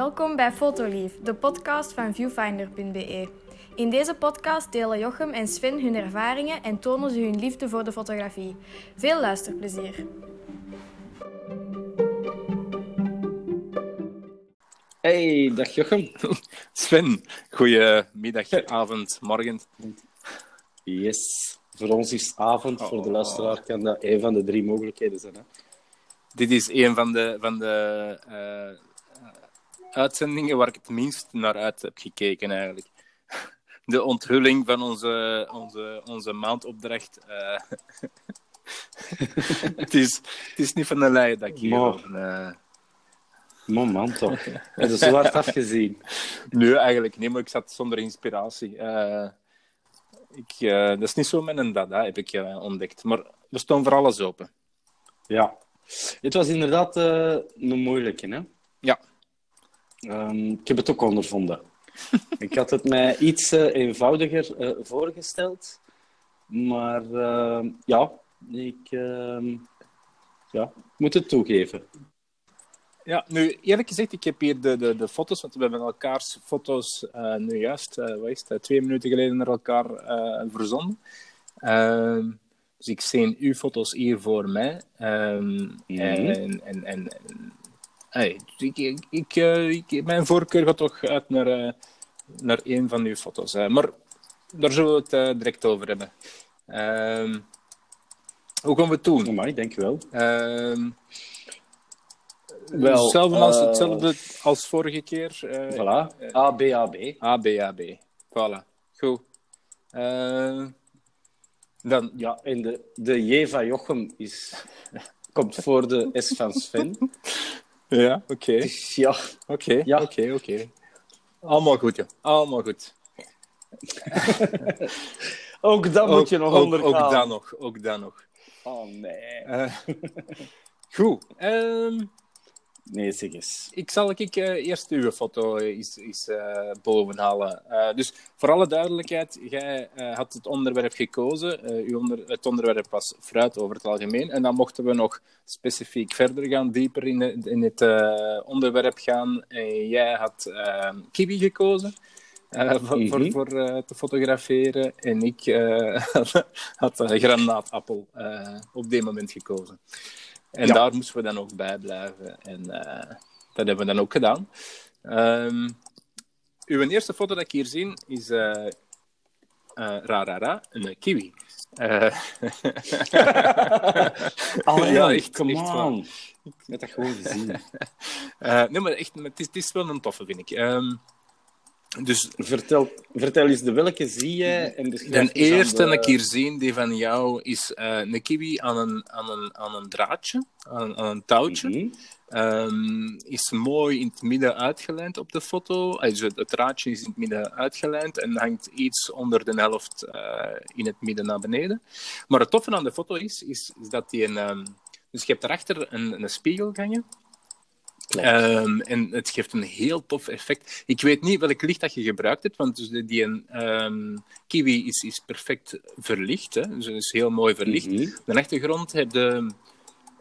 Welkom bij Fotolief, de podcast van viewfinder.be. In deze podcast delen Jochem en Sven hun ervaringen en tonen ze hun liefde voor de fotografie. Veel luisterplezier. Hey, dag Jochem. Sven, goedemiddag, avond, morgen. Yes. Voor ons is avond, voor de Oh. luisteraar kan dat een van de drie mogelijkheden zijn. Hè? Dit is een van de, van de eh, uitzendingen waar ik het minst naar uit heb gekeken, eigenlijk. De onthulling van onze, onze, onze maandopdracht. eh. het, is, het is niet van de lei dat ik hier eh, Moment toch. Het is zo hard afgezien. Nee, eigenlijk niet, maar ik zat zonder inspiratie. Eh, ik, dat is niet zo met een dada, heb ik ontdekt. Maar we staan voor alles open. Ja. Het was inderdaad een moeilijke, hè? Ja. Ehm, ik heb het ook ondervonden. ik had het mij iets eh, eenvoudiger eh, voorgesteld. Maar ehm, ja, ik ehm, ja, moet het toegeven. Ja, nu eerlijk gezegd, ik heb hier de, de, de foto's, want we hebben elkaars foto's eh, nu juist, wat is het, twee minuten geleden naar elkaar verzonden. Dus ik zie uw foto's hier voor mij. En, en, en, en hey, ik, ik, ik, eh, ik- mijn voorkeur gaat toch uit naar, eh, naar een van uw foto's. hè. maar daar zullen we het eh, direct over hebben. Ehm, hoe gaan we het doen? Ik denk wel. Ehm, Wel, hetzelfde, als, hetzelfde als vorige keer. eh, Voilà. ABAB. ABAB. Voilà. Goed. Eh, dan, Ja, en de, de J van Jochem is, komt voor de S van Sven. ja, oké. Dus ja, Oké, Ja. oké, oké. Allemaal goed, joh. Allemaal goed. ook dat moet je nog ook, ondergaan. ook dat nog, ook dat nog. Oh nee. Eh, goed. Ehm, Nee, zeg eens. ik zal ik, eh, eerst uw foto eens, eens eh, bovenhalen. Eh, dus voor alle duidelijkheid, jij eh, had het onderwerp gekozen. Eh, uw onder, het onderwerp was fruit over het algemeen. En dan mochten we nog specifiek verder gaan, dieper in, het- in het eh, onderwerp gaan. En jij had eh, kiwi gekozen. eh, voor, Mhm. voor, voor eh, te fotograferen. En ik eh, had een granaatappel eh, op dit moment gekozen. En Ja. daar moesten we dan ook bij blijven. En eh, dat hebben we dan ook gedaan. Ehm uw eerste foto dat ik hier zie is eh, ra, ra, ra, een kiwi. Allee, Ja, echt- come echt on. Ik heb dat gewoon gezien. nee, maar echt, het, is, het is wel een toffe, vind ik. Ehm, dus Vertel, vertel eens de welke zie jij en de eerste de- dat ik hier zie, die van jou, is eh, een kiwi aan een, aan een, aan een draadje, aan, aan een touwtje. Mhm. Ehm, is mooi in het midden uitgelijnd op de foto. Het, draadje is in het midden uitgelijnd en hangt iets onder de helft eh, in het midden naar beneden. Maar het toffe aan de foto is, is, is dat die een... ehm, dus je hebt daarachter een, een spiegel Ehm, en het geeft een heel tof effect. Ik weet niet welk licht dat je gebruikt hebt, want dus die, ehm, kiwi is, is perfect verlicht. Hè? Dus het is heel mooi verlicht. Mhm. De achtergrond heb je...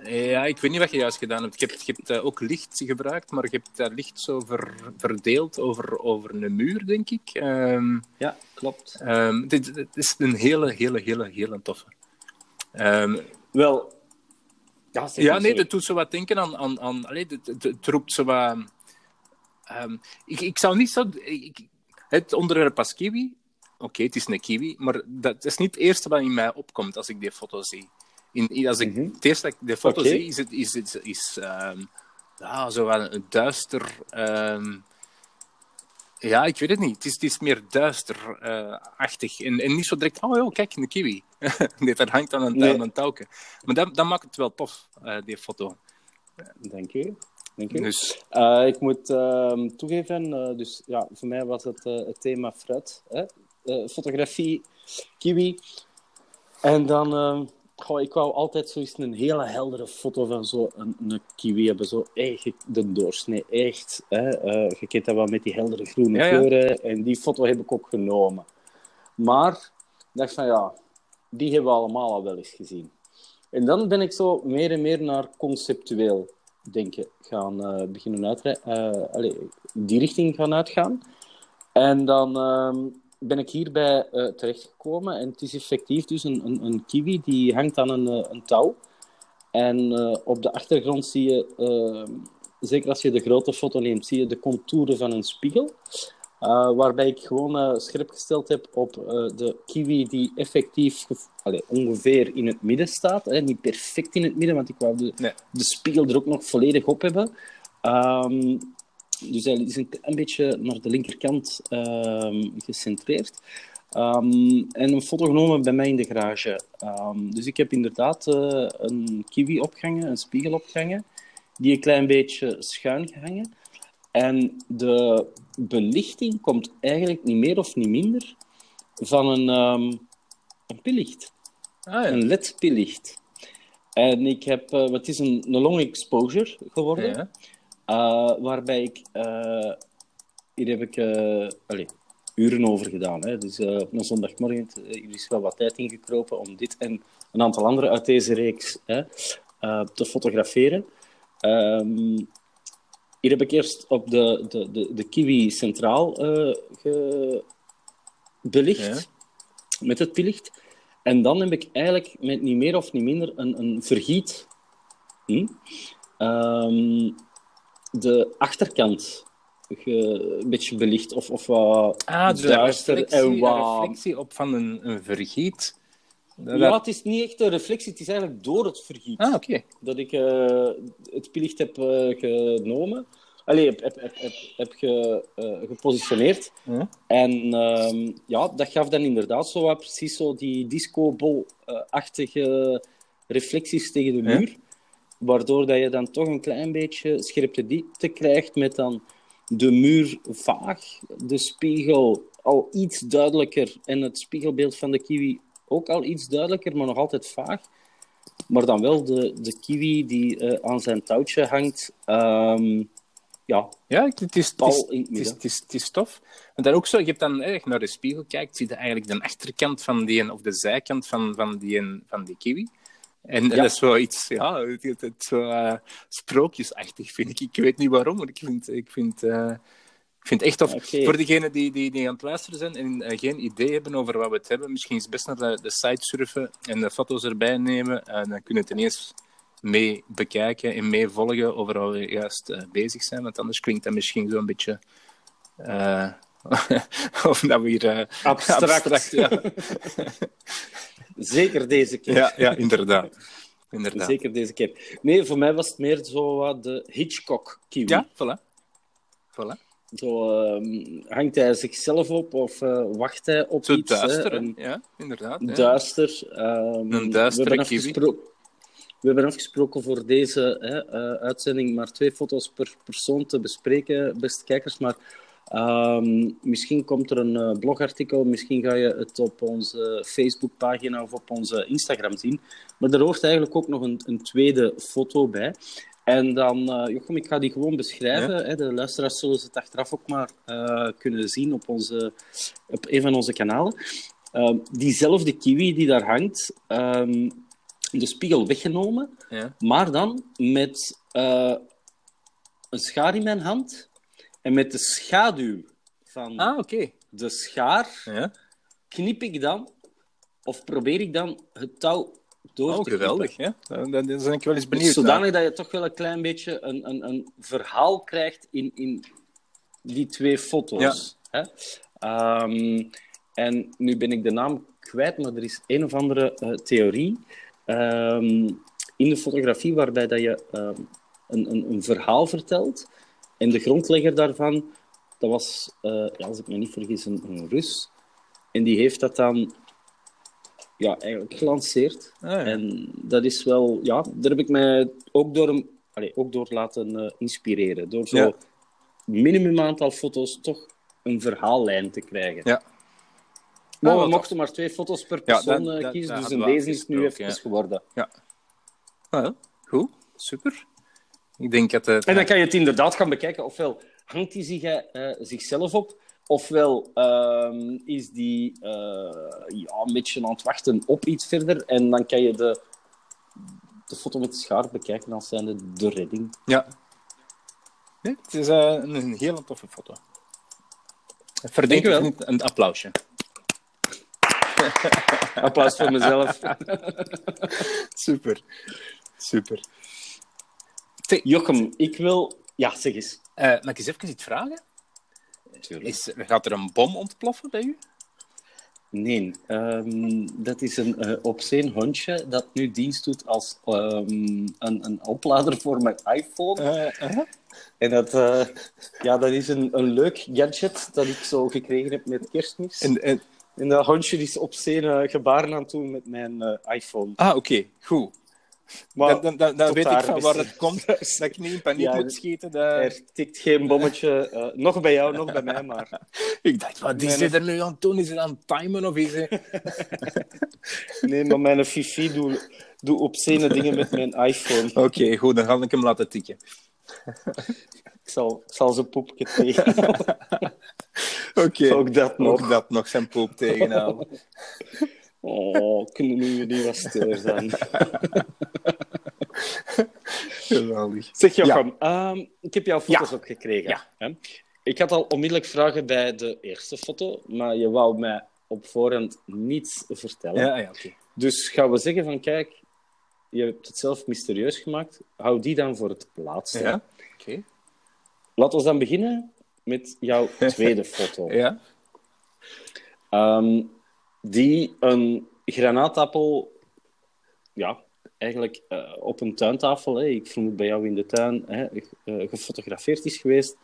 Ja, ik weet niet wat je juist gedaan hebt. Je hebt, je hebt eh, ook licht gebruikt, maar je hebt dat licht zo ver- verdeeld over, over een muur, denk ik. Ehm, Ja, klopt. dit, dit is een hele, hele, hele, hele toffe. Wel, ja, nee, dat doet zo wat denken aan... aan, aan allee, het, het, roept zo wat... ehm, ik, ik zou niet zo... Ik, het onderwerp als kiwi... Oké, het is een kiwi, maar dat is niet het eerste wat in mij opkomt als ik die foto zie. In, in- als ik, Mhm. Het eerste dat ik die foto zie, is, het, is, is, is ehm, ja, zo wat een duister... ehm, ja, ik weet het niet. Het is, het is meer duisterachtig. en, en niet zo direct, oh joh, kijk, een kiwi. nee, dat hangt aan een, Nee. aan een touwke. Maar dat, dat maakt het wel tof, eh, die foto. Dank u. Dank u. Dus Eh, ik moet ehm, toegeven, eh, dus ja, voor mij was het het thema fruit. Hè? Fotografie, kiwi. En dan, ehm, goh, ik wou altijd zoiets een hele heldere foto van zo'n een, een kiwi hebben. Zo echt de doorsnee, echt. Hè? Eh, je kent dat wel met die heldere groene Ja, ja. kleuren. En die foto heb ik ook genomen. Maar ik dacht van ja, die hebben we allemaal al wel eens gezien. En dan ben ik zo meer en meer naar conceptueel denken, gaan eh, beginnen uitrijden. allee, die richting gaan uitgaan. En dan ehm, ben ik hierbij uh, terechtgekomen. En het is effectief dus een, een, een kiwi die hangt aan een, een touw. En op de achtergrond zie je, ehm, zeker als je de grote foto neemt, zie je de contouren van een spiegel. Uh, waarbij ik gewoon uh, scherp gesteld heb op uh, de kiwi die effectief ongeveer in het midden staat. Hè. Niet perfect in het midden, want ik wou de, nee. de spiegel er ook nog volledig op hebben. Um, dus hij is een beetje naar de linkerkant um, gecentreerd. Um, en een foto genomen bij mij in de garage. dus ik heb inderdaad een kiwi opgehangen, een spiegel opgehangen, die een klein beetje schuin gehangen. En de belichting komt eigenlijk niet meer of niet minder van een, um, een pillicht. Ah, ja. Een LED-pillicht. En ik heb, uh, het is een, een long exposure geworden, ja. uh, waarbij ik, uh, hier heb ik allez, uren over gedaan. Hè. Dus op een zondagmorgen er is wel wat tijd ingekropen om dit en een aantal andere uit deze reeks hè, te fotograferen. Um, hier heb ik eerst op de, de, de, de Kiwi centraal uh, belicht, met het licht. En dan heb ik eigenlijk met niet meer of niet minder een, een vergiet. Hm? Um, de achterkant ge, een beetje belicht of, of wat ah, dus duister. Reflectie, en wat... reflectie op van een, een vergiet. Ja, het is niet echt een reflectie, het is eigenlijk door het vergiet ah, okay. dat ik uh, het pilicht heb uh, genomen. Allee, heb, heb, heb, heb, heb ge, uh, gepositioneerd. Ja. En um, ja, dat gaf dan inderdaad zo wat precies zo die disco-bol-achtige reflecties tegen de muur. Waardoor dat je dan toch een klein beetje scherpte diepte krijgt met dan de muur vaag, de spiegel al iets duidelijker en het spiegelbeeld van de kiwi ook al iets duidelijker, maar nog altijd vaag. Maar dan wel de, de kiwi die uh, aan zijn touwtje hangt. Um, ja, ja het, is, het, is, het, is, het, is, het is tof. En dan ook zo, je hebt dan eigenlijk naar de spiegel kijkt, zie je eigenlijk de achterkant van die, of de zijkant van, van, die, van die kiwi. En, ja. en dat is wel iets, ja, het, het, uh, sprookjesachtig, vind ik. Ik weet niet waarom, maar ik vind, ik vind uh, vind echt. Okay. Voor degenen die, die, die aan het luisteren zijn en uh, geen idee hebben over wat we het hebben, misschien is het best naar de, de site surfen en de foto's erbij nemen. Uh, dan kunnen we het ineens mee bekijken en mee volgen over waar we juist uh, bezig zijn. Want anders klinkt dat misschien zo'n beetje. of dat we hier. abstract. abstract ja. Zeker deze keer. Ja, ja inderdaad. inderdaad. Zeker deze keer. Nee, voor mij was het meer zo wat de Hitchcock-kiwi. Ja, voilà. voilà. Zo, uh, hangt hij zichzelf op of uh, wacht hij op Zo iets? Duister, een, ja, inderdaad. Ja. Duister. Um, een duistere we kiwi. We hebben afgesproken voor deze hè, uh, uitzending maar twee foto's per persoon te bespreken, beste kijkers. Maar um, misschien komt er een uh, blogartikel, misschien ga je het op onze Facebookpagina of op onze Instagram zien. Maar er hoort eigenlijk ook nog een, een tweede foto bij. En dan, uh, Jochem, ik ga die gewoon beschrijven. Ja. Hè. De luisteraars zullen het achteraf ook maar uh, kunnen zien op, onze, op een van onze kanalen. Uh, diezelfde kiwi die daar hangt, um, de spiegel weggenomen, ja. maar dan met uh, een schaar in mijn hand en met de schaduw van ah, okay. de schaar ja. knip ik dan, of probeer ik dan het touw door oh, te geweldig, ja. Dan ben ik wel eens benieuwd. Zodanig dat je toch wel een klein beetje een, een, een verhaal krijgt in, in die twee foto's. Ja. Hè? Um, en nu ben ik de naam kwijt, maar er is een of andere uh, theorie um, in de fotografie waarbij dat je um, een, een, een, verhaal vertelt. En de grondlegger daarvan, dat was, uh, ja, als ik me niet vergis, een, een Rus. En die heeft dat dan ja, eigenlijk gelanceerd. Ah, ja. En dat is wel, ja, daar heb ik mij ook door, hem, allez, ook door laten uh, inspireren. Door zo Ja. minimum aantal foto's toch een verhaallijn te krijgen. Ja. Maar Ah, we mochten maar twee foto's per persoon dat- eh, dat- kiezen, dat dus in deze is het nu even geworden. Ah, ja. Goed, super. Ik denk dat het... En dan kan je het inderdaad gaan bekijken. Ofwel hangt hij zich, eh, zichzelf op, ofwel ehm, is die eh, ja, een beetje aan het wachten op iets verder. En dan kan je de, de foto met de schaar bekijken als zijnde de redding. Ja. Nee, het is eh, een, een hele toffe foto. Verdient Dankjewel. een, een applausje. Applaus voor mezelf. Super. Super. Jochem, ik wil... Ja, zeg eens. Eh, mag ik eens even iets vragen? Is, gaat er een bom ontploffen bij u? Nee, ehm, dat is een uh, obscene hondje dat nu dienst doet als ehm, een, een oplader voor mijn iPhone. Eh, uh-huh. En dat, ja, dat is een, een leuk gadget dat ik zo gekregen heb met kerstmis. En, en... en dat hondje is obscene gebaren aan het doen met mijn iPhone. Ah, oké. Okay. Goed. Maar dan, dan, dan, dan weet ik van waar het komt, dat ik niet in paniek ja, moet schieten. Dat... Er tikt geen bommetje, uh, nog bij jou, nog bij mij, maar... ik dacht, wat is hij er nu aan het doen? Is hij aan het timen of is hij... nee, maar mijn Fifi doet doe obscene dingen met mijn iPhone. Oké, okay, goed, dan ga ik hem laten tikken. ik, zal, zal zijn poepje tegenhouden. Oké, okay. ook dat nog. Ook dat nog, zijn poep tegenhouden. Oh, kunnen nu niet wat stiller zijn. Geweldig. Zeg Jochem, ja. um, ik heb jouw foto's opgekregen. Ja. Hè? Ik had al onmiddellijk vragen bij de eerste foto, maar je wou mij op voorhand niets vertellen. Ja, ja, okay. Dus gaan we zeggen van, kijk, je hebt het zelf mysterieus gemaakt. Hou die dan voor het laatste. Ja, oké. Okay. Laten we dan beginnen met jouw tweede foto. Ja. Um, die een granaatappel, ja, eigenlijk uh, op een tuintafel, hè, ik vermoed bij jou in de tuin, hè, uh, gefotografeerd is geweest,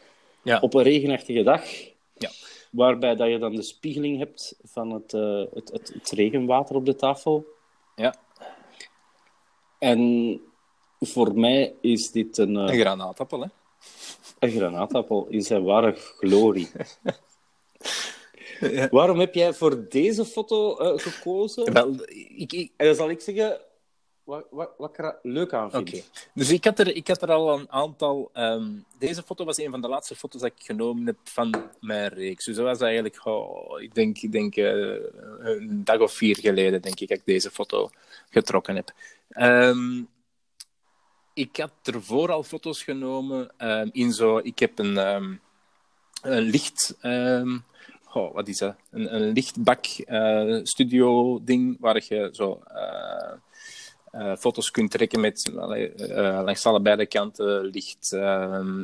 ja. op een regenachtige dag. Ja. Waarbij dat je dan de spiegeling hebt van het, uh, het, het, het, regenwater op de tafel. Ja. En voor mij is dit een... een granaatappel, hè? Een granaatappel in zijn ware glorie. Ja. Waarom heb jij voor deze foto uh, gekozen? Wel, ik, ik... Dan zal ik zeggen wat, wat, wat ik er leuk aan vind. Okay. Dus ik had, er, ik had er al een aantal... Um, deze foto was een van de laatste foto's dat ik genomen heb van mijn reeks. Dus dat was eigenlijk... Oh, ik denk, ik denk uh, een dag of vier geleden, denk ik, dat ik deze foto getrokken heb. Um, ik had ervoor al foto's genomen um, in zo... Ik heb een, een licht... Wat is dat? Een, een lichtbak uh, studio ding waar je zo uh, uh, foto's kunt trekken met langs allebei de kanten licht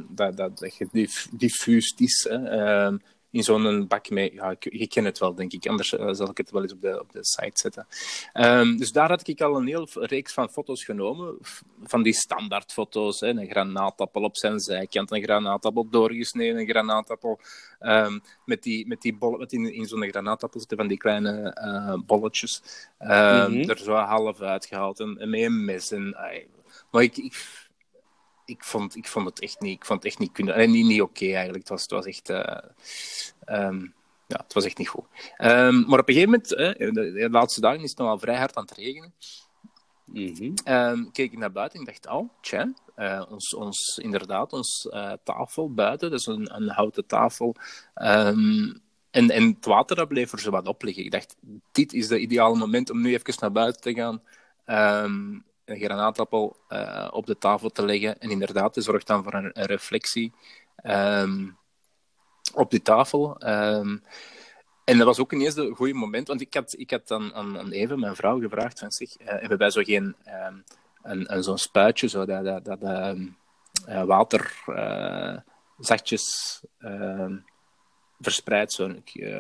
dat, dat, dat diffuusd is. Hè. In zo'n bak mee. Ja, ik, je kent het wel, denk ik. Anders zal ik het wel eens op de, op de site zetten. Um, dus daar had ik al een heel reeks van foto's genomen. Van die standaardfoto's. Hè. Een granaatappel op zijn zijkant, een granaatappel doorgesneden, een granaatappel um, met die, met die bollen, met in, in zo'n granaatappel zitten van die kleine uh, bolletjes. Um, mm-hmm. Er zo half uitgehaald en, en met een mes. En, maar ik, ik ik vond, ik vond het echt niet, ik vond het echt niet kunnen. En niet, niet oké okay, eigenlijk. Het was, het was echt. Uh, um, ja, het was echt niet goed. Um, maar op een gegeven moment, de, de, laatste dagen is het nog al vrij hard aan het regenen. Mm-hmm. Um, keek ik naar buiten en dacht, oh, tja, uh, ons, ons, inderdaad, ons uh, tafel buiten, dat is een, een houten tafel. en, en het water dat bleef er zo wat op liggen. Ik dacht, dit is het ideale moment om nu even naar buiten te gaan een granaatappel uh, op de tafel te leggen. En inderdaad, het zorgt dan voor een, een reflectie um, op die tafel. Um, en dat was ook ineens een goede moment, want ik had, ik had dan aan, aan mijn vrouw, gevraagd van zich, uh, hebben wij zo geen um, een, een, zo'n spuitje, zo dat, dat, dat uh, water zachtjes verspreidt, zo,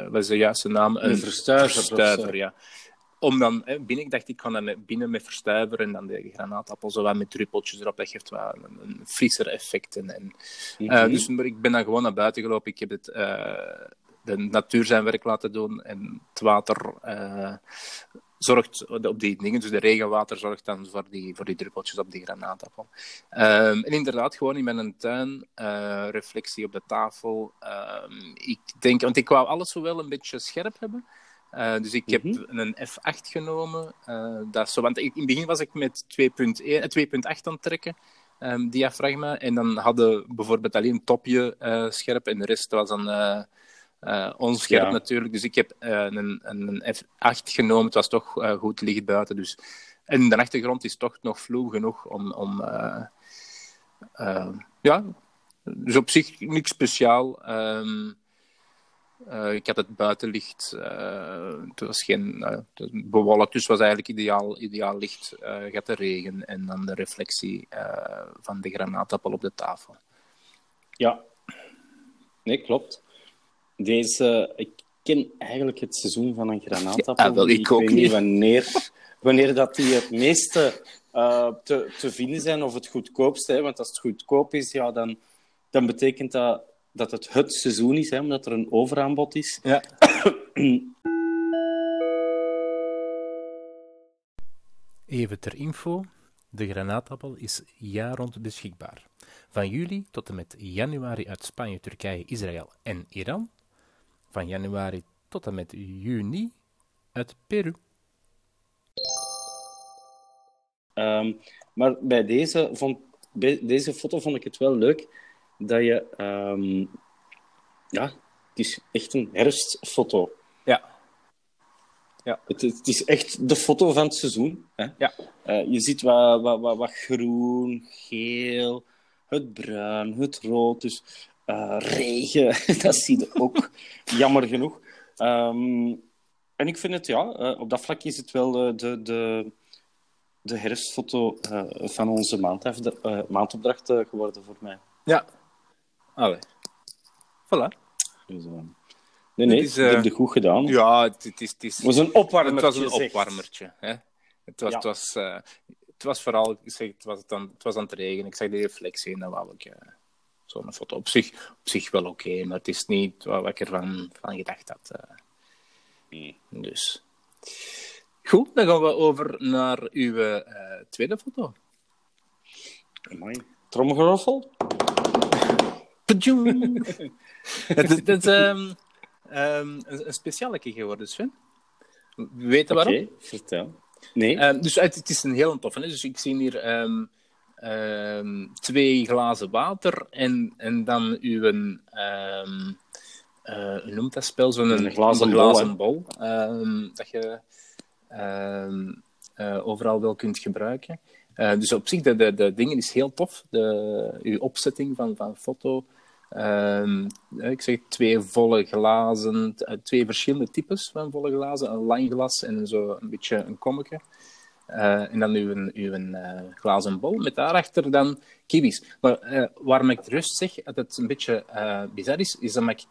wat is de juiste naam? Een, een verstuiver. verstuiver ja om dan hè, binnen, ik dacht ik kan dan binnen met verstuiver en dan de granaatappel zo wat met druppeltjes erop. Dat geeft wel een, een frisser effect. En, en, mm-hmm. uh, dus maar ik ben dan gewoon naar buiten gelopen. Ik heb het, uh, de natuur zijn werk laten doen en het water uh, zorgt op die dingen. Dus de regenwater zorgt dan voor die, voor die druppeltjes op die granaatappel. Um, en inderdaad, gewoon in mijn tuin, reflectie op de tafel. Um, ik denk, want ik wou alles zo wel een beetje scherp hebben. Uh, dus ik heb mm-hmm. een F8 genomen. Uh, dat zo, want in het begin was ik met 2.8 aan het trekken, um, diafragma. En dan hadden bijvoorbeeld alleen een topje uh, scherp en de rest was dan onscherp ja. natuurlijk. Dus ik heb een, een, een, F8 genomen. Het was toch goed licht buiten. Dus En de achtergrond is toch nog vloe genoeg om. om ja, dus op zich niks speciaal. Ehm, uh, ik had het buitenlicht. Uh, het was geen uh, bewolkt, dus het was eigenlijk ideaal, ideaal licht. je had de regen en dan de reflectie van de granaatappel op de tafel. Ja, nee, klopt. Deze, ik ken eigenlijk het seizoen van een granaatappel. Ja, wel, ik, ik ook weet niet wanneer, wanneer dat die het meeste te, te vinden zijn of het goedkoopste. Hè? Want als het goedkoop is, ja, dan, dan betekent dat dat het het seizoen is, hè, omdat er een overaanbod is. Ja. Even ter info. De granaatappel is jaar rond beschikbaar. Van juli tot en met januari uit Spanje, Turkije, Israël en Iran. Van januari tot en met juni uit Peru. Um, maar bij deze, vond, bij deze foto vond ik het wel leuk dat je... Um, ja, het is echt een herfstfoto. Ja. ja. Het, het, is echt de foto van het seizoen. Hè? Ja. Uh, je ziet wat, wat, wat, wat, groen, geel, het bruin, het rood. Dus uh, regen, dat zie je ook, jammer genoeg. Um, en ik vind het, ja, uh, op dat vlak is het wel de, de, de, de herfstfoto van onze maandopdracht geworden voor mij. Ja, Allee. Voilà. Dus, uh, nee, nee, is, uh, heb het goed gedaan. Ja, het, het, is, het, is, het was een opwarmertje. Het was een opwarmertje. Hè? Het, was, ja. het, was, uh, het was vooral, ik zeg, het, was dan, het was aan het regenen. Ik zag de reflectie en dan wou ik zo'n foto. Op zich, op zich wel oké, okay, maar het is niet wat ik ervan van gedacht had. Nee. Dus. Goed, dan gaan we over naar uw tweede foto. Mooi. Tromgeroffel? het, is um, um, een, speciale keer geworden, Sven. Weet je waarom? Oké, vertel. Nee. Um, dus het, het, is een heel toffe. Hè? Dus ik zie hier twee glazen water en, en dan uw... Uh, hoe noemt dat spel? Zo'n een glazen, glazen bol. bol dat je uh, overal wel kunt gebruiken. Uh, dus op zich, de, de, de dingen is heel tof. De, uw opzetting van, van foto. Um, ik zeg twee volle glazen, eh, twee verschillende types van volle glazen. Een lang glas en zo een beetje een kommetje. Uh, en dan uw, uw uh, glazen bol met daarachter dan kiwis. Maar uh, waarom ik rust zeg dat het een beetje bizar is, is dat ik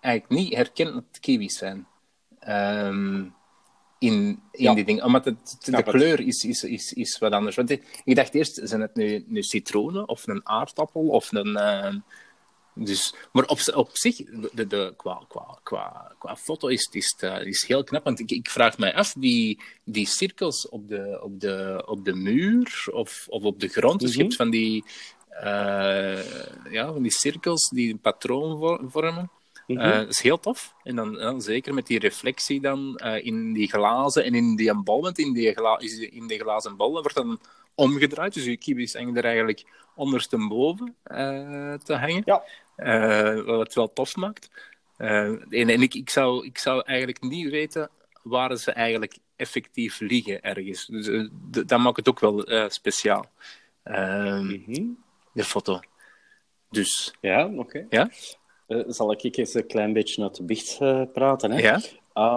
eigenlijk niet herken dat het kiwis zijn. Um, in, in ja. die dingen. Omdat het, de kleur is, is, is, is wat anders. Want ik dacht eerst, zijn het nu, nu citroenen of een aardappel of een... Dus, maar op, op zich, de, de, qua, qua, qua, qua foto is het is, uh, is heel knap. Want ik, ik vraag mij af, die, die cirkels op de, op de, op de muur of, of op de grond, dus je hebt van die, uh, ja, van die cirkels die een patroon vormen. Mm -hmm. uh, dat is heel tof. En dan, dan zeker met die reflectie dan in die glazen en in die bal. Want in die, gla in die glazen bal wordt dan omgedraaid. Dus je kibis hangen er eigenlijk ondersteboven uh, te hangen. Ja. Uh, wat het wel tof maakt. Uh, en, en ik, ik, zou, ik zou eigenlijk niet weten waar ze eigenlijk effectief liggen ergens. Dus dat maakt het ook wel speciaal. Mm -hmm. De foto. Dus. Ja, oké. Okay. Ja? zal ik eens een klein beetje uit de biecht praten? Hè? Ja.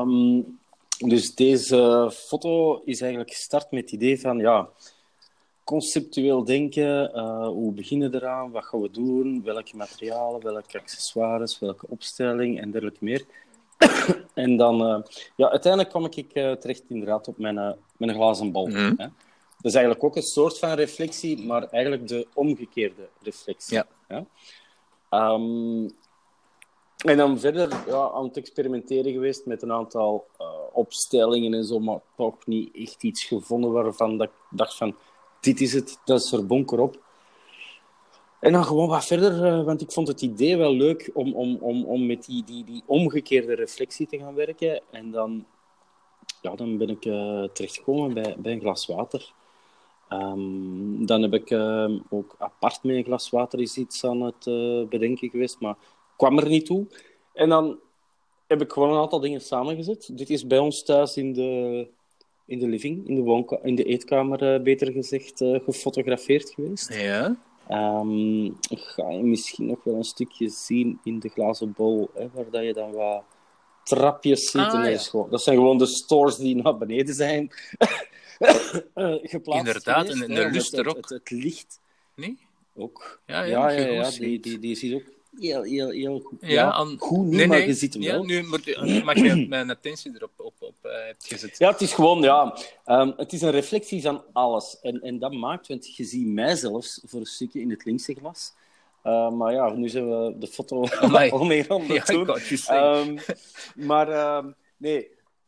Um, dus deze foto is eigenlijk gestart met het idee van, ja, conceptueel denken. Uh, hoe beginnen we eraan? Wat gaan we doen? Welke materialen, welke accessoires, welke opstelling en dergelijke meer. en dan, uh, ja, uiteindelijk kwam ik uh, terecht inderdaad op mijn, mijn glazen bal. Mm. Hè? Dat is eigenlijk ook een soort van reflectie, maar eigenlijk de omgekeerde reflectie. Ja. Um, en dan verder ja, aan het experimenteren geweest met een aantal opstellingen en zo, maar toch niet echt iets gevonden waarvan dat ik dacht van dit is het, dat is er bonker op. En dan gewoon wat verder, eh, want ik vond het idee wel leuk om, om, om, om met die, die, die omgekeerde reflectie te gaan werken. En dan, ja, dan ben ik uh, terechtgekomen bij, bij een glas water. Um, dan heb ik uh, ook apart met een glas water iets aan het uh, bedenken geweest, maar kwam er niet toe. En dan heb ik gewoon een aantal dingen samengezet. Dit is bij ons thuis in de in de living, in de, woonka- in de eetkamer, eh, beter gezegd, eh, gefotografeerd geweest. Ja. Ehm, ga je misschien nog wel een stukje zien in de glazen bol, hè, waar dat je dan wat trapjes ziet. Ah, ja. gewoon, dat zijn gewoon de stores die naar beneden zijn eh, geplaatst. Inderdaad, geweest, en de om lust het, er ook. Het, het, licht Nee? ook. Ja, ja, ja, die, die, die ziet ook heel, heel, heel goed. Ja, Ja, goed niet, Nee, maar nee. je ziet hem ja, wel. nu nu mag je mijn attentie erop op, op, eh, hebt gezet. Ja, het is gewoon, ja, ehm, het is een reflectie van alles. En, en dat maakt, want je ziet mij zelfs voor een stukje in het linkse glas. Eh, maar ja, nu zijn we de foto al meer aan het doen. Ehm, maar ehm, nee,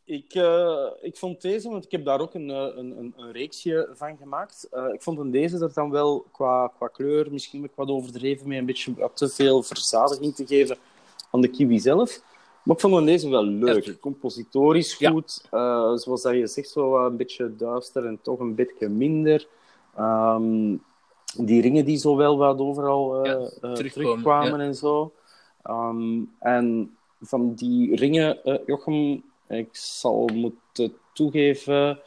ik, eh, ik vond deze, want ik heb daar ook een, eh, een, een, een reeksje van gemaakt. Eh, ik vond in deze er dan wel qua, qua kleur misschien ik wat overdreven mee, een beetje wat te veel verzadiging te geven aan de kiwi zelf. Maar ik vond in deze wel leuk. Ja. Compositorisch Ja. goed. zoals dat je zegt, zo een beetje duister en toch een beetje minder. Ehm, die ringen die zo wel wat overal Ja, terugkwamen en zo. Ehm, en van die ringen, eh, Jochem, ik zal moeten toegeven,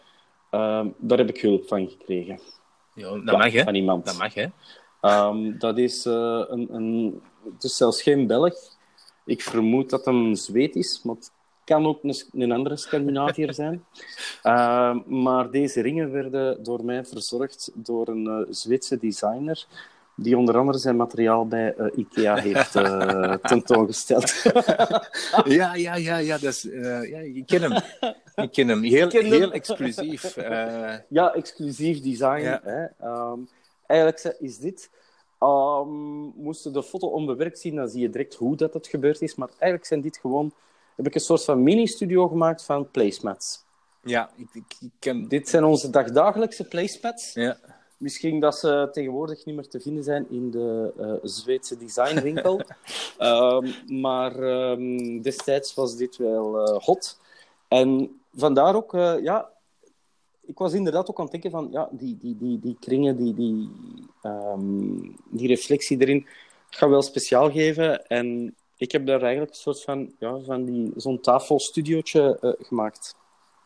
ehm, daar heb ik hulp van gekregen. Ja, dat Ja, mag, hè? Van iemand. Dat mag, hè? Ehm, dat is eh, een, een... Het is zelfs geen Belg. Ik vermoed dat hem een Zweed is, maar het kan ook een, een andere Scandinaviër zijn. Ehm, maar deze ringen werden door mij verzorgd door een Zweedse designer, die onder andere zijn materiaal bij eh, IKEA heeft eh, tentoongesteld. Ja, ja, ja, ja, dat is, eh, ja, ik ken hem. Ik ken hem. Heel, ken hem. heel exclusief. Ja, exclusief design. Ja. Hè. Ehm, eigenlijk is dit. ehm moesten de foto onbewerkt zien, dan zie je direct hoe dat het gebeurd is. Maar eigenlijk zijn dit gewoon. Heb ik een soort van mini-studio gemaakt van placemats. ja, ik, ik, ik ken... Dit zijn onze dagdagelijkse placemats. Ja. Misschien dat ze tegenwoordig niet meer te vinden zijn in de eh, Zweedse designwinkel. Ehm, maar ehm, destijds was dit wel eh, hot. En vandaar ook, eh, ja, ik was inderdaad ook aan het denken van, ja, die, die, die, die kringen, die, die, ehm, die reflectie erin, gaat wel speciaal geven. En ik heb daar eigenlijk een soort van, ja, van die, zo'n tafelstudiootje gemaakt.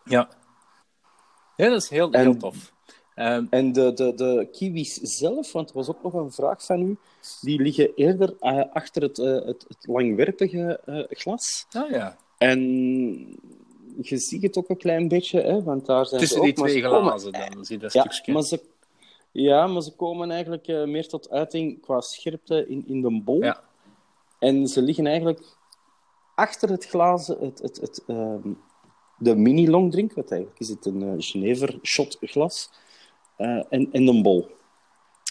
Ja. ja, dat is heel, En- heel tof. Ehm, En de, de, de kiwis zelf, want er was ook nog een vraag van u, die liggen eerder eh, achter het, eh, het, het langwerpige eh, glas. ah ja. En je ziet het ook een klein beetje, hè, want daar zijn Tussen ze die ook, maar twee komen- glazen dan zie je dat Ja, stukje. maar ze, ja, maar ze komen eigenlijk meer tot uiting qua scherpte in, in de bol. Ja. En ze liggen eigenlijk achter het glazen, het, het, het, ehm, de mini longdrink, wat eigenlijk is het een uh, Genever shot glas, en, en een bol.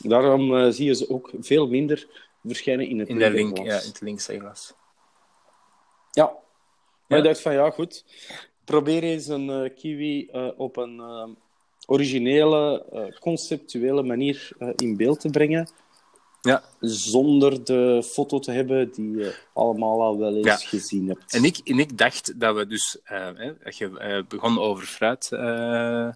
Daarom eh, zie je ze ook veel minder verschijnen in het In link, ja, in het linkse glas. Ja. Maar Ja. dacht van, ja, goed. Probeer eens een eh, kiwi eh, op een eh, originele, eh, conceptuele manier eh, in beeld te brengen. Ja. Zonder de foto te hebben die je allemaal al wel eens Ja. gezien hebt. En ik, en ik dacht dat we dus, eh, hè, dat je eh, begon over fruit eh,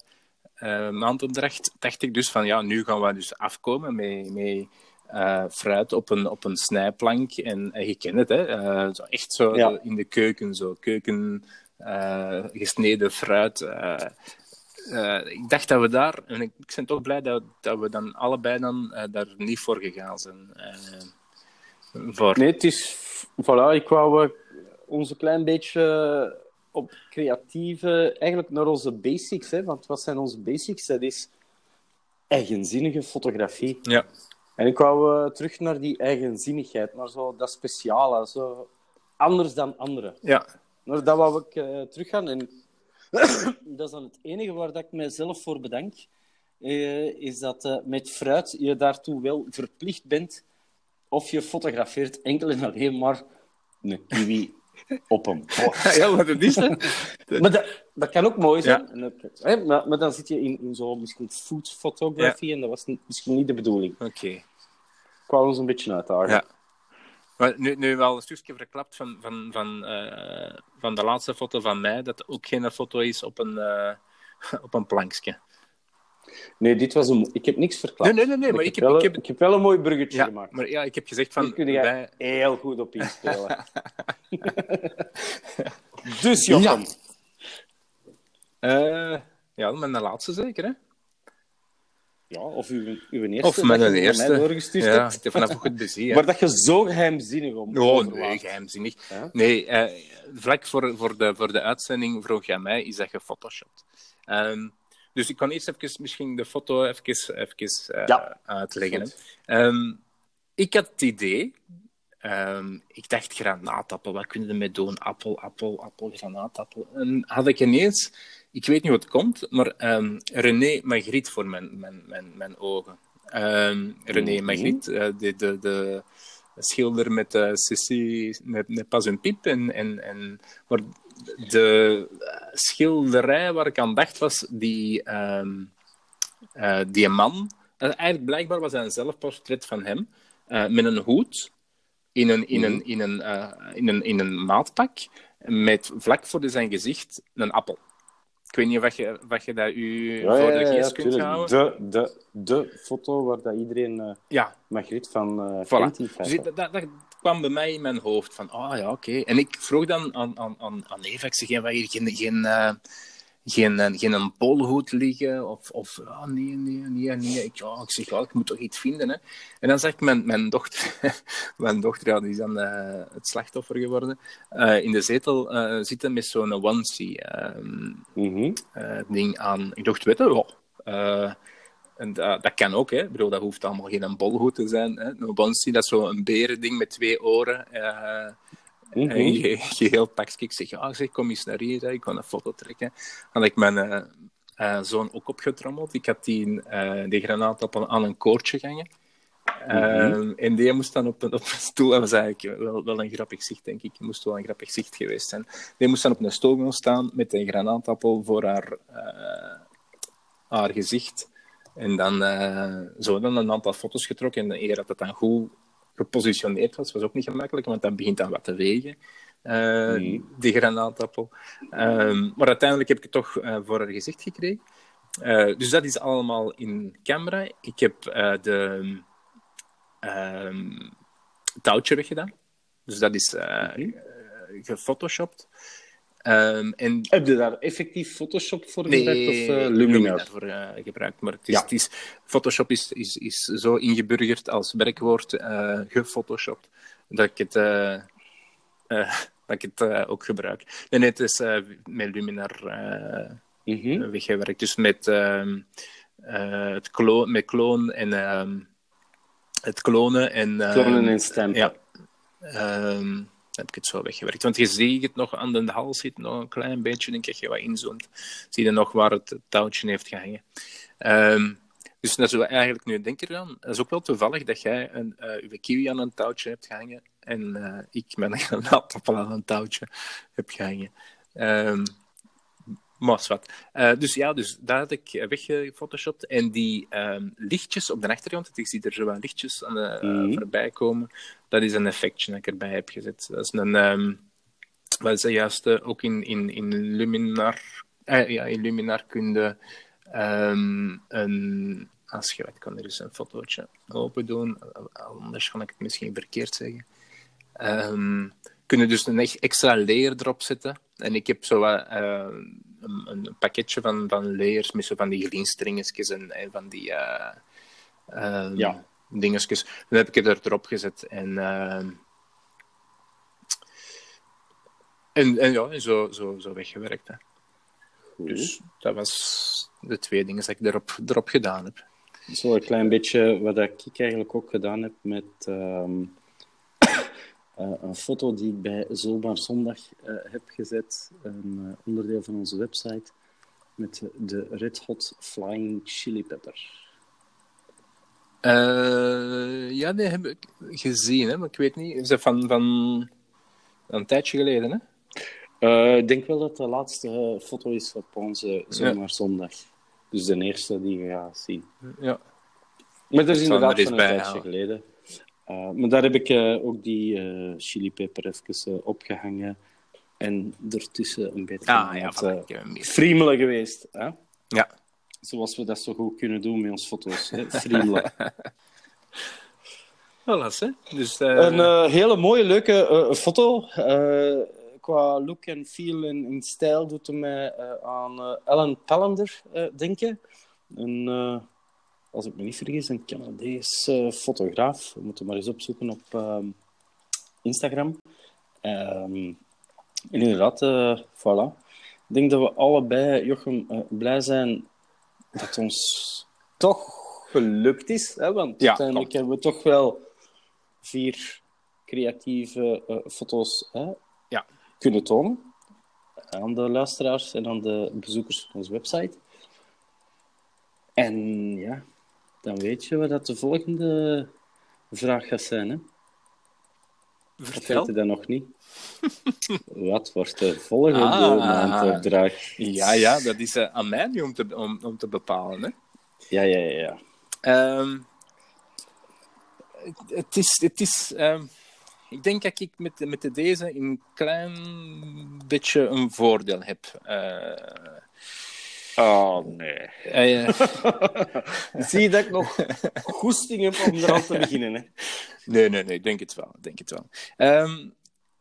eh, maandopdracht, dacht ik dus van ja, nu gaan we dus afkomen met, met eh, fruit op een, op een snijplank. En, en je kent het, hè? eh, zo echt zo Ja. in de keuken, zo keuken gesneden fruit. ik dacht dat we daar, en ik, ik ben toch blij dat, dat we dan allebei dan, daar niet voor gegaan zijn. voor. Nee, het is... Voilà, ik wou ons een klein beetje op creatieve... Eigenlijk naar onze basics, hè. Want wat zijn onze basics? Dat is eigenzinnige fotografie. Ja. En ik wou eh, terug naar die eigenzinnigheid, naar zo dat speciale, zo anders dan anderen. Ja. Naar dat wou ik eh teruggaan. En dat is dan het enige waar dat ik mezelf voor bedank. eh, is dat met fruit je daartoe wel verplicht bent of je fotografeert enkel en alleen maar een kiwi op een bord. ja, wat het is, hè? Maar dat, dat kan ook mooi zijn. Ja. En dat- hè, maar, maar dan zit je in, in zo misschien food photography en dat was niet- misschien niet de bedoeling. Oké. Ik wou ons een beetje uitdagen. Ja. Maar nu, nu wel een stukje verklapt van, van, van, eh, van de laatste foto van mij, dat ook geen foto is op een, eh, op een plankje. Nee, dit was een... Ik heb niks verklapt. Nee, nee, nee, maar ik heb- wel, ik heb- ik heb wel een mooi bruggetje Ja, gemaakt. maar ja, ik heb gezegd van... Hier kun jij wij- heel goed op inspelen. dus. Eh, Ja, met de laatste zeker, hè? Ja, of uw, uw eerste. Of met dat een eerste. Mij doorgestuurd Ja, hebt. ik heb vanaf goed bezien. Maar dat je zo geheimzinnig om. Oh, nee, geheimzinnig. Ja? Nee, eh, vlak voor, voor, de, voor de uitzending vroeg jij mij, is dat gefotoshopt? Ehm dus ik kan eerst even misschien de foto even, even eh, Ja. uitleggen. Ehm, ik had het idee, ehm, ik dacht granaatappel, wat kunnen we ermee doen? Appel, appel, appel, granaatappel. En had ik ineens, ik weet niet hoe het komt, maar ehm, René Magritte voor mijn, mijn, mijn, mijn ogen. René Mhm. Magritte, eh, de, de, de schilder met uh, Cissy, met, met Pas en Piep. En, en, en, maar de eh, schilderij waar ik aan dacht was die, ehm, eh, die man. Eh, eigenlijk blijkbaar was dat een zelfportret van hem. met een hoed. In een, in een, in een, in een, in een maatpak. Met vlak voor zijn gezicht een appel. Ik weet niet of je, wat je dat u Ja, voor de ja, geest kunt houden. De, de, de foto waar dat iedereen uh, Ja, Magritte van uh, Voilà. Dus dat, dat kwam bij mij in mijn hoofd van, ah ja, oké. En ik vroeg dan aan, aan, aan, aan Eva, ik zeg, hebben hier geen, geen, eh, geen, eh, geen een bolhoed liggen? Of, of ah, nee, nee, nee, nee. Ik, ja, ik zeg, wel, ik moet toch iets vinden, hè. En dan zag ik mijn, mijn dochter, mijn dochter, ja, die is dan eh, het slachtoffer geworden, in de zetel zitten met zo'n onesie ehm, Mhm. ding aan. Ik dacht, weet je wel, en dat, dat kan ook, hè. Ik bedoel, dat hoeft allemaal geen bolhoed te zijn. Hè. Een onesie, dat is zo'n berending met twee oren. eh Mhm. en ge- geheel pakje. Ik zeg, ja, zeg, kom eens naar hier, hè. ik kan een foto trekken. Had ik mijn eh, eh, zoon ook opgetrommeld. Ik had die, eh die granaatappel aan een koordje gangen. Ehm, en die moest dan op een, op een stoel, dat was eigenlijk wel, wel een grappig zicht, denk ik. Het moest wel een grappig zicht geweest zijn. Die moest dan op een stoel gaan staan met een granaatappel voor haar, haar gezicht. En dan eh, zo dan een aantal foto's getrokken. En eer dat het dan goed gepositioneerd was, was ook niet gemakkelijk, want dan begint dan wat te wegen, eh, die granaatappel. Ehm, maar uiteindelijk heb ik het toch eh, voor haar gezicht gekregen. Dus dat is allemaal in camera. Ik heb de ehm, touwtje weggedaan. Dus dat is Mhm. gefotoshopt. Ehm, en Heb je daar effectief Photoshop voor Nee, gebruikt of eh, Luminar voor eh, gebruikt. Maar het is, Ja. het is, Photoshop is, is, is zo ingeburgerd als werkwoord, eh gefotoshopt, dat ik het, dat ik het ook gebruik. Nee, het is met Luminar Mhm. weggewerkt. Dus met, ehm, eh, het klo met kloon en ehm, het klonen en... Klonen en stampen. Ja. Heb ik het zo weggewerkt. Want je ziet het nog aan de hals zit nog een klein beetje, denk ik, je wat inzoomt. Zie je nog waar het touwtje heeft gehangen. Ehm, dus dat is eigenlijk nu denk ik eraan. Dat is ook wel toevallig dat jij een, uw kiwi aan een touwtje hebt gehangen en eh, ik met een granaatappel aan een touwtje heb gehangen. Ehm maar wat. Eh, dus ja, dus daar had ik weggefotoshopt. En die ehm, lichtjes op de achtergrond, ik zie er zo wat lichtjes aan de, eh, Mhm. voorbij komen. Dat is een effectje dat ik erbij heb gezet. Dat is een, ehm wat is dat juist, eh, ook in, in, in Luminar, eh, ja, in Luminar kun je ehm, een, als je wat kan er eens een fotootje open doen, eh, anders kan ik het misschien verkeerd zeggen. Kun je dus een extra layer erop zetten. En ik heb zo wat, eh, een, een pakketje van, van layers met zo van die glinsteringetjes en, en van die eh ehm, Ja. dingetjes. Dan heb ik het er erop gezet en, ehm, en, en ja, en zo, zo, zo weggewerkt. Hè. Goed. Dus dat was de twee dingen dat ik erop, erop gedaan heb. Zo een klein beetje wat ik eigenlijk ook gedaan heb met ehm, eh, een foto die ik bij Zomaar Zondag eh, heb gezet. Een eh, onderdeel van onze website. Met de Red Hot Flying Chili Pepper. Ja, die heb ik gezien, hè, maar ik weet niet. Is dat van, van een tijdje geleden? Hè? Ik denk wel dat de laatste foto is op onze Zomaar Zondag. Dus de eerste die je gaat zien. Ja. Maar dat is inderdaad er van een tijdje geleden. Eh, maar daar heb ik eh, ook die eh chilipeper even eh, opgehangen. En ertussen een beetje Ah ja, het, friemelen geweest. Hè? Ja. Zoals we dat zo goed kunnen doen met onze foto's. Hè? Friemelen. Voilà, hè. Dus, eh, een hele mooie, leuke eh, foto. Eh, qua look en feel en, stijl doet hij mij eh, aan eh, Ellen Pallender eh, denken. Een, eh, als ik me niet vergis, een Canadese fotograaf. We moeten maar eens opzoeken op ehm, Instagram. Ehm, en inderdaad, eh, voilà. Ik denk dat we allebei, Jochem, eh, blij zijn dat het ons toch gelukt is. Hè? Want Ja, uiteindelijk klopt. hebben we toch wel vier creatieve eh, foto's hè, Ja. kunnen tonen aan de luisteraars en aan de bezoekers van onze website. En ja, dan weet je wat dat de volgende vraag gaat zijn. Hè? Of Vertel. weet je dat nog niet? wat wordt de volgende Ah. maandopdracht? Ja, ja, dat is eh, aan mij nu om te, om, om te bepalen. Hè. Ja, ja, ja. ja. Ehm, het- is. Het is ehm, ik denk dat ik met, met de deze een klein beetje een voordeel heb. Eh, Oh, nee. eh, Zie je dat ik nog goesting heb om eraan te beginnen? Hè? nee, nee, nee, ik denk het wel. ik Denk het wel. Ehm,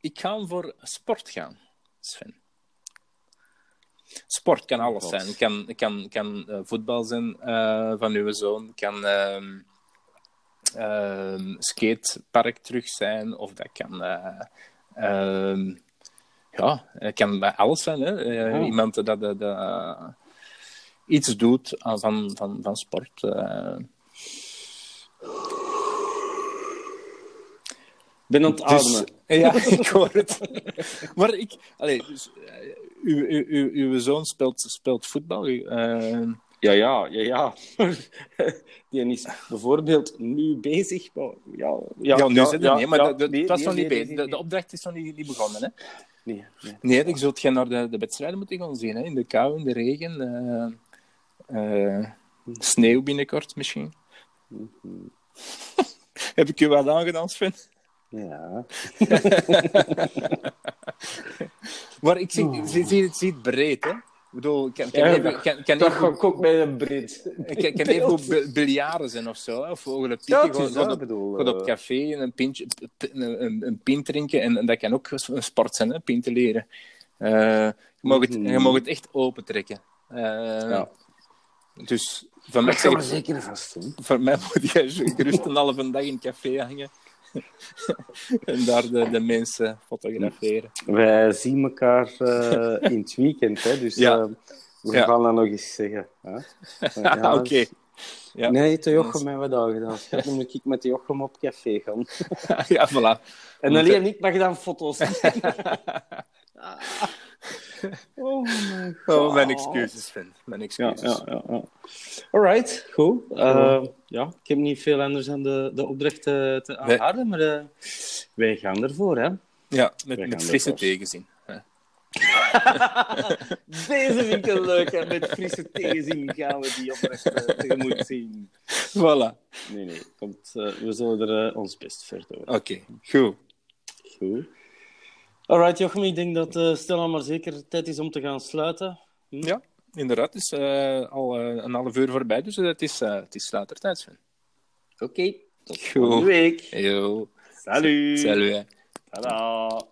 ik ga voor sport gaan, Sven. Sport kan alles God. zijn. Het kan, kan, kan eh, voetbal zijn eh, van uw zoon. Het kan ehm, ehm, skatepark terug zijn. Of dat kan... eh, ehm, ja, het kan bij alles zijn. Hè? Ja. Iemand dat, dat, dat iets doet van, van, van sport. eh. Ik ben aan het ademen. Dus, ja, ik hoor het. maar ik... Allee, dus, eh, uw, uw, uw, uw zoon speelt, speelt voetbal. eh, Ja, ja, ja, ja. Die is bijvoorbeeld nu bezig. maar Ja, ja, ja, nu zit het niet. Maar ja, de, de, nee, was nee, nog niet nee, bezig. nee, De, de opdracht is nog niet, niet begonnen. Hè? nee, nee. Nee, dan zult je naar de, de wedstrijden moeten gaan zien. Hè? In de kou, in de regen. eh, eh, sneeuw binnenkort misschien. Heb ik je wat aangedaan, Sven? Ja. Maar ik zie, zie, zie, het, zie het breed, hè? Ik bedoel, kan, kan, Ja, even, kan, even- ook met een breed. kan, kan even bil- biljarten zijn of zo. Hè? Of Ja, pieken, het gewoon, op, ik bedoel, gewoon op eh, café en een, pintje, een, een, een pint drinken. En, en dat kan ook een sport zijn, hè? pinten leren. Eh, je, mag het, je mag het echt opentrekken. Eh Ja. Dus van mij, Ik zal er zeg, zeker vast doen. voor mij moet je gerust een halve dag in café hangen. en daar de, de mensen fotograferen. Wij zien elkaar eh, in het weekend, hè, dus Ja. eh, we Ja. gaan dat nog eens zeggen. Hè? Ah, Oké. Ja. Nee, de Jochem hebben we dat gedaan. Ik dan moet ik met de Jochem op café gaan. ja, voilà. En alleen ik mag dan foto's. Oh mijn god. Oh, mijn excuses. Mijn Ja, excuses. ja, ja. ja. Alright, goed. Eh, ja, ik heb niet veel anders aan de, de opdracht te, te Nee. aanhouden, maar eh, wij gaan ervoor, hè. Ja, met, met frisse ervoor. tegenzin. Ja. Deze vind ik een leuk, hè. Met frisse tegenzin gaan we die opdracht eh, tegemoet zien. Voilà. Nee, nee, komt, eh, we zullen er eh, ons best ver doen. Oké, goed. Goed. Alright, Jochem, ik denk dat eh, uh, stilaan maar zeker tijd is om te gaan sluiten. Hm? Ja, inderdaad. Het is eh, al eh, een half uur voorbij, dus het is, het is later tijd. Oké, okay, tot volgende week. Yo. Salut. Salut. Salut.